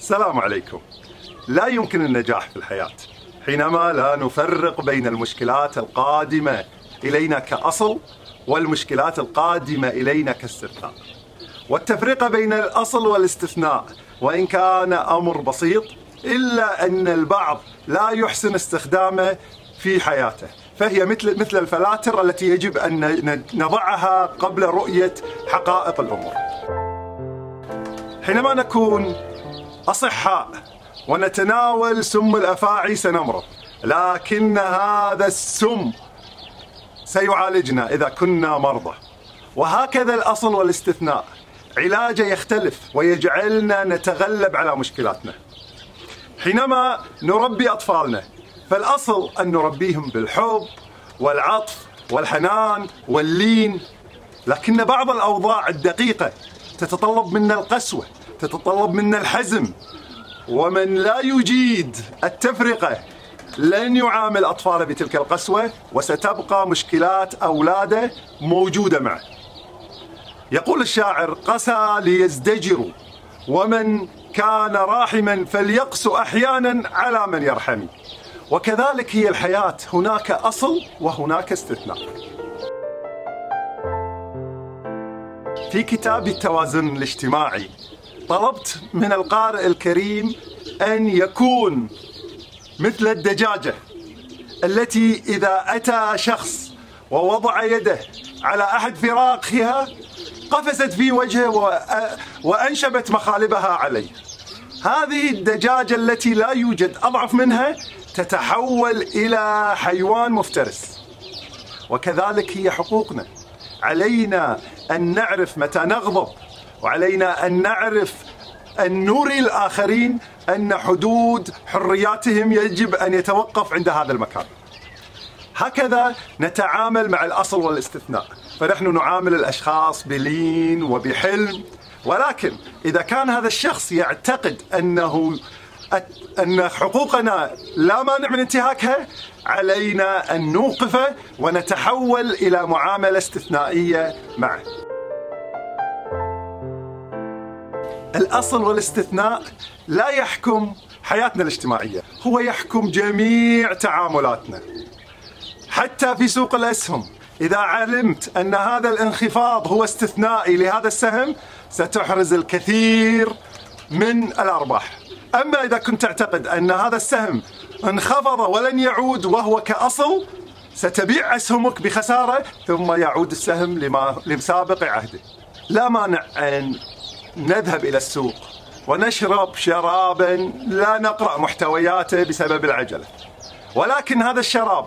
السلام عليكم. لا يمكن النجاح في الحياة. حينما لا نفرق بين المشكلات القادمة إلينا كأصل والمشكلات القادمة إلينا كاستثناء. والتفرقة بين الأصل والاستثناء وإن كان أمر بسيط إلا أن البعض لا يحسن استخدامه في حياته. فهي مثل مثل الفلاتر التي يجب أن نضعها قبل رؤية حقائق الأمور. حينما نكون أصحاء ونتناول سم الأفاعي سنمرض لكن هذا السم سيعالجنا إذا كنا مرضى. وهكذا الأصل والاستثناء علاجه يختلف ويجعلنا نتغلب على مشكلاتنا. حينما نربي أطفالنا فالأصل أن نربيهم بالحب والعطف والحنان واللين. لكن بعض الأوضاع الدقيقة تتطلب منا القسوة. تتطلب منا الحزم. ومن لا يجيد التفرقة لن يعامل أطفاله بتلك القسوة وستبقى مشكلات أولاده موجودة معه. يقول الشاعر قسى ليزدجروا ومن كان راحما فليقس أحيانا على من يرحمي. وكذلك هي الحياة هناك أصل وهناك استثناء. في كتاب التوازن الاجتماعي طلبت من القارئ الكريم أن يكون مثل الدجاجة التي إذا أتى شخص ووضع يده على أحد فراقها قفزت في وجهه وأنشبت مخالبها عليه. هذه الدجاجة التي لا يوجد أضعف منها تتحول إلى حيوان مفترس. وكذلك هي حقوقنا. علينا أن نعرف متى نغضب وعلينا أن نعرف أن نوري الآخرين أن حدود حرياتهم يجب أن يتوقف عند هذا المكان. هكذا نتعامل مع الأصل والاستثناء. فنحن نعامل الأشخاص بلين وبحلم. ولكن إذا كان هذا الشخص يعتقد أنه أن حقوقنا لا مانع من انتهاكها علينا أن نوقفه ونتحول إلى معاملة استثنائية معه. الأصل والاستثناء لا يحكم حياتنا الاجتماعية هو يحكم جميع تعاملاتنا. حتى في سوق الأسهم إذا علمت أن هذا الانخفاض هو استثنائي لهذا السهم ستحرز الكثير من الأرباح. أما إذا كنت تعتقد أن هذا السهم انخفض ولن يعود وهو كأصل ستبيع أسهمك بخسارة ثم يعود السهم لما لسابق عهده. لا مانع أن نذهب إلى السوق ونشرب شرابا لا نقرأ محتوياته بسبب العجلة. ولكن هذا الشراب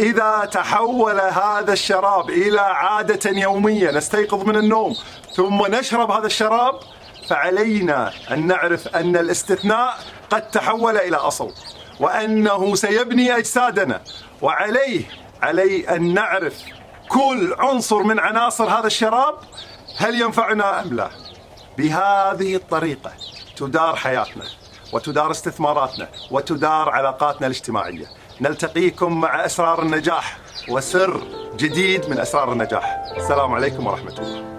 إذا تحول هذا الشراب إلى عادة يومية نستيقظ من النوم ثم نشرب هذا الشراب فعلينا أن نعرف أن الاستثناء قد تحول إلى أصل وأنه سيبني أجسادنا. وعليه علي أن نعرف كل عنصر من عناصر هذا الشراب هل ينفعنا أم لا. بهذه الطريقة تدار حياتنا وتدار استثماراتنا وتدار علاقاتنا الاجتماعية. نلتقيكم مع أسرار النجاح وسر جديد من أسرار النجاح. السلام عليكم ورحمة الله.